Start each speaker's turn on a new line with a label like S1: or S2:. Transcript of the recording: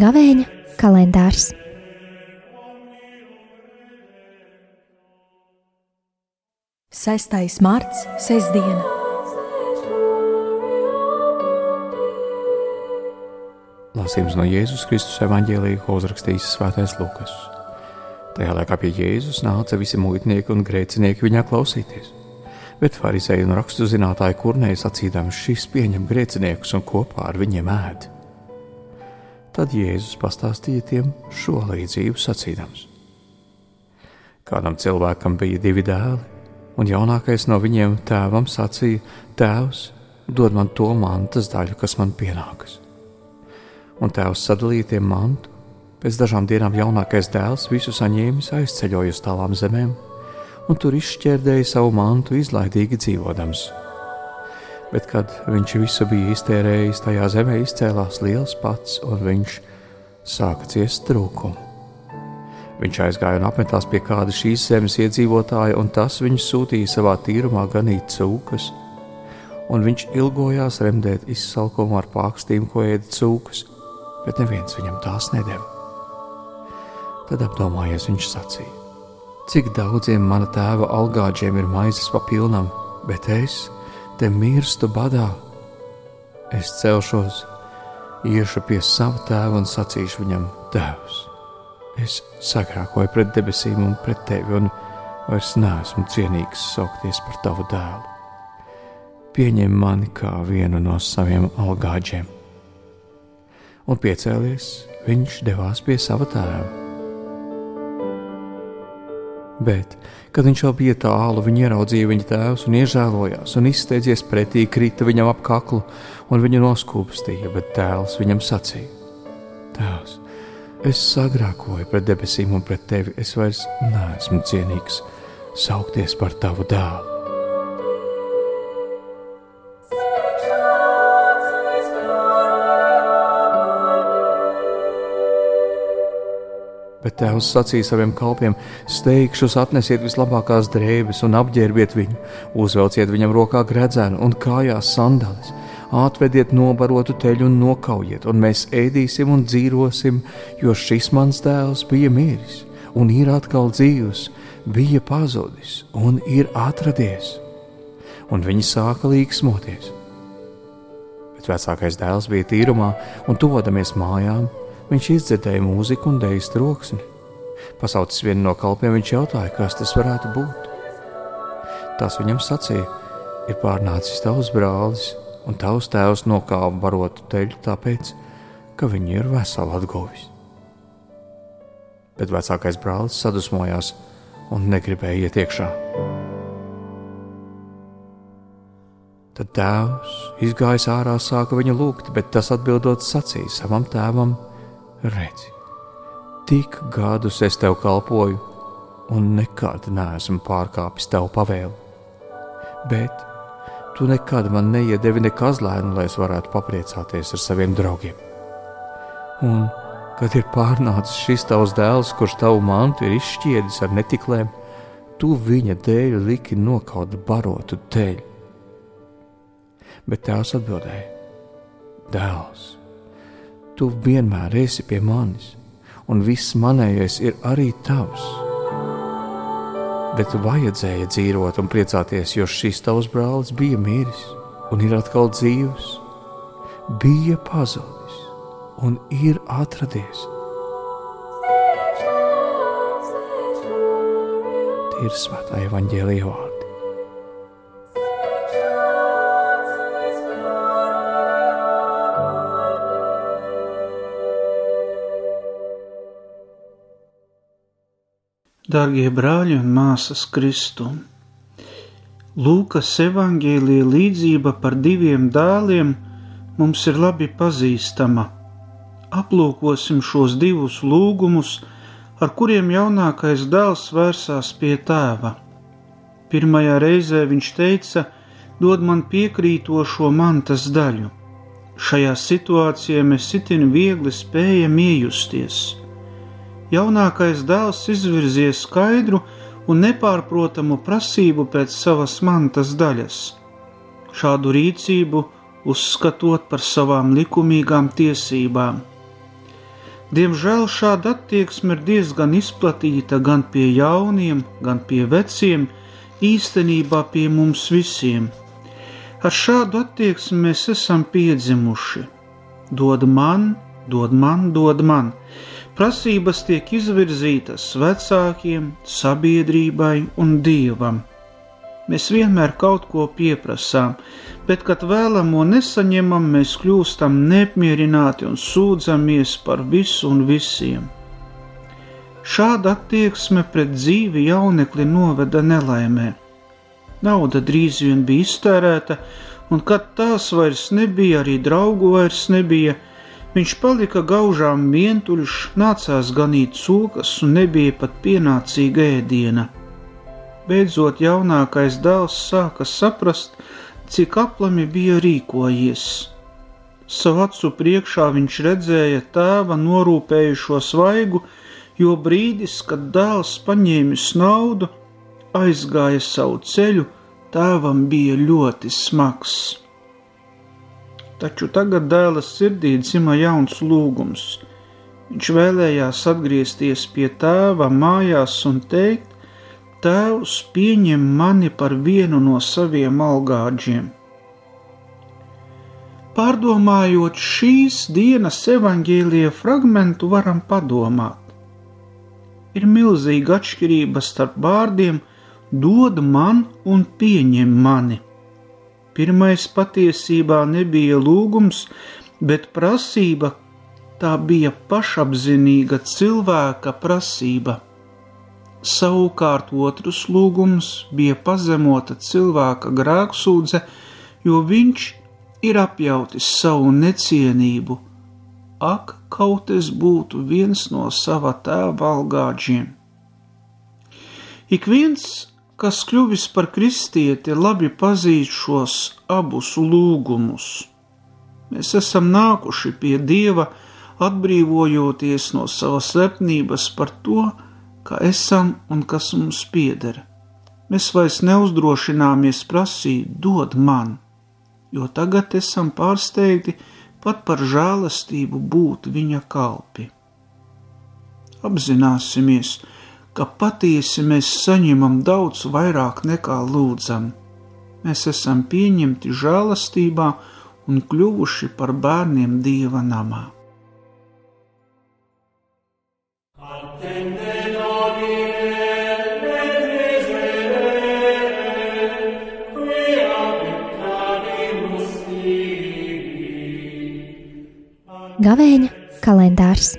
S1: Gavēņa kalendārs.
S2: Sestais marts, sestdiena.
S3: Lasījums no Jēzus Kristus evanģēlīja, ko uzrakstījis Svētais Lukas. Tajā laikā pie Jēzus nāca visi muitnieki un grēcinieki viņā klausīties. Bet farizēji un raksturzinātāji kurnēji sacīdami šis pieņem grēciniekus un kopā ar viņiem ēd. Tad Jēzus pastāstīja tiem šo līdzību sacīdams. Kādam cilvēkam bija divi dēli, un jaunākais no viņiem tēvam sacīja: Tēvs, dod man to mantas daļu, kas man pienākas. Un tēvs sadalīja tiem mantu. Pēc dažām dienām jaunākais dēls visu saņēmis, aizceļoja uz tālām zemēm, un tur izšķērdēja savu mantu, izlaidīgi dzīvodams. Bet, kad viņš visu bija iztērējis, tajā zemē izcēlās liels pats, un viņš sāka ciest trūkumu. Viņš aizgāja un apmetās pie kāda šīs zemes iedzīvotāja, un tas viņu sūtīja savā tīrumā ganīt cūkas. Un viņš ilgojās remdēt izsalkumu ar pākstīm, ko ēda cūkas, bet neviens viņam tās nedēļ. Tad apdomājies, viņš sacīja: Cik daudziem mana tēva algāģiem ir maizes pa pilnam, bet es te mirstu badā. Es celšos, iešu pie sava tēva un sacīšu viņam: Tēvs, es sagrākoju pret debesīm un pret tevi, un vairs neesmu cienīgs saukties par tavu dēlu. Pieņem mani kā vienu no saviem algāģiem. Un piecēlies, viņš devās pie sava tēva. Bet, kad viņš jau bija tālu, viņa ieraudzīja viņa tēvs un iežēlojās, un izsteidzies pretī, krita viņam ap kaklu un viņu noskūpstīja, bet tēls viņam sacīja: Tēvs, es sagrākoju pret debesīm un pret tevi, es vairs neesmu cienīgs saukties par tavu dēlu. Bet tēvs sacīja saviem kalpiem: Steigšus atnesiet vislabākās drēbes un apģērbiet viņu, uzvelciet viņam rokā gredzenu un kājās sandālis, atvediet nobarotu teļu un nokaujiet, un mēs ēdīsim un dzīvosim, jo šis mans dēls bija miris un ir atkal dzīvs, bija pazudis un ir atradies. Un viņi sāka līksmoties. Bet vecākais dēls bija tīrumā, un tuvodamies mājām, Viņš izdzirdēja mūziku un dēļas troksni. Pasaucis vienu no kalpiem, viņš jautāja, kas tas varētu būt. Tās viņam sacīja, ir pārnācis tavs brālis, un tavs tēvs nokāva barotu teļu, tāpēc, ka viņi ir veseli atguvis. Bet vecākais brālis sadusmojās un negribēja iet iekšā. Tad tēvs izgājis ārā, sāka viņu lūgt, bet tas atbildot sacīja savam tēvam: Redzi, tik gadus es tev kalpoju, un nekad neesmu pārkāpis tavu pavēlu. Bet tu nekad man neiedevi ne kazlēnu, lai es varētu papriecāties ar saviem draugiem. Un, kad ir pārnācis šis tavs dēls, kurš tavu mantu ir izšķiedis ar netiklēm, tu viņa dēļ liki nokaut barotu teļu. Bet tēvs atbildēja: Dēls! Tu vienmēr esi pie manis, un viss manējais ir arī tavs. Bet vajadzēja dzīvot un priecāties, jo šis tavs brālis bija miris un ir atkal dzīvs, bija pazudis un ir atradies. Tie ir svētā evaņģēlīja
S4: Darbie brāļi un māsas Kristu! Lūkas evanģēlīja līdzība par diviem dēliem mums ir labi pazīstama. Aplūkosim šos divus lūgumus, ar kuriem jaunākais dēls vērsās pie tēva. Pirmajā reizē viņš teica: Dod man piekrītošo mantas daļu. Šajā situācijā mēs itin viegli spējam iejusties jaunākais dēls izvirzīja skaidru un nepārprotamu prasību pēc savas mantas daļas. Šādu rīcību uzskatot par savām likumīgām tiesībām. Diemžēl šāda attieksme ir diezgan izplatīta gan pie jauniem, gan pie veciem, īstenībā pie mums visiem. Ar šādu attieksmi mēs esam piedzimuši. Dod man, dod man, dod man. Prasības tiek izvirzītas vecākiem, sabiedrībai un dievam. Mēs vienmēr kaut ko pieprasām, bet, kad vēlamo nesaņemam, mēs kļūstam neapmierināti un sūdzamies par visu un visiem. Šāda attieksme pret dzīvi jaunekli noveda nelaimē. Nauda drīz vien bija iztērēta, un kad tās vairs nebija, arī draugu vairs nebija, viņš palika gaužām vientuļš, nācās ganīt cūkas un nebija pat pienācīga ēdiena. Beidzot, jaunākais dēls sāka saprast, cik aplami bija rīkojies. Savu acu priekšā viņš redzēja tēva norūpējušo svaigu, jo brīdis, kad dēls paņēmis naudu, aizgāja savu ceļu, tēvam bija ļoti smags. Taču tagad dēla sirdī dzima jauns lūgums. Viņš vēlējās atgriezties pie tēva mājās un teikt, Tēvs pieņem mani par vienu no saviem algāģiem. Pārdomājot šīs dienas evaņģēlīja fragmentu, varam padomāt. Ir milzīga atšķirība starp vārdiem dod man un pieņem mani. Pirmais patiesībā nebija lūgums, bet prasība, tā bija pašapzinīga cilvēka prasība. Savukārt otrs lūgums bija pazemota cilvēka grēksūdze, jo viņš ir apjautis savu necienību. Ak, kaut es būtu viens no sava tēva algāģiem! Ik viens, kas kļuvis par kristieti, labi pazīst šos abus lūgumus. Mēs esam nākuši pie Dieva, atbrīvojoties no savas lepnības par to, ka esam un kas mums pieder. Mēs vairs neuzdrošināmies prasīt, dod man, jo tagad esam pārsteigti pat par žēlastību būt viņa kalpi. Apzināsimies, ka patiesi mēs saņemam daudz vairāk nekā lūdzam. Mēs esam pieņemti žēlastībā un kļuvuši par bērniem Dieva namā.
S1: Gavēņa kalendārs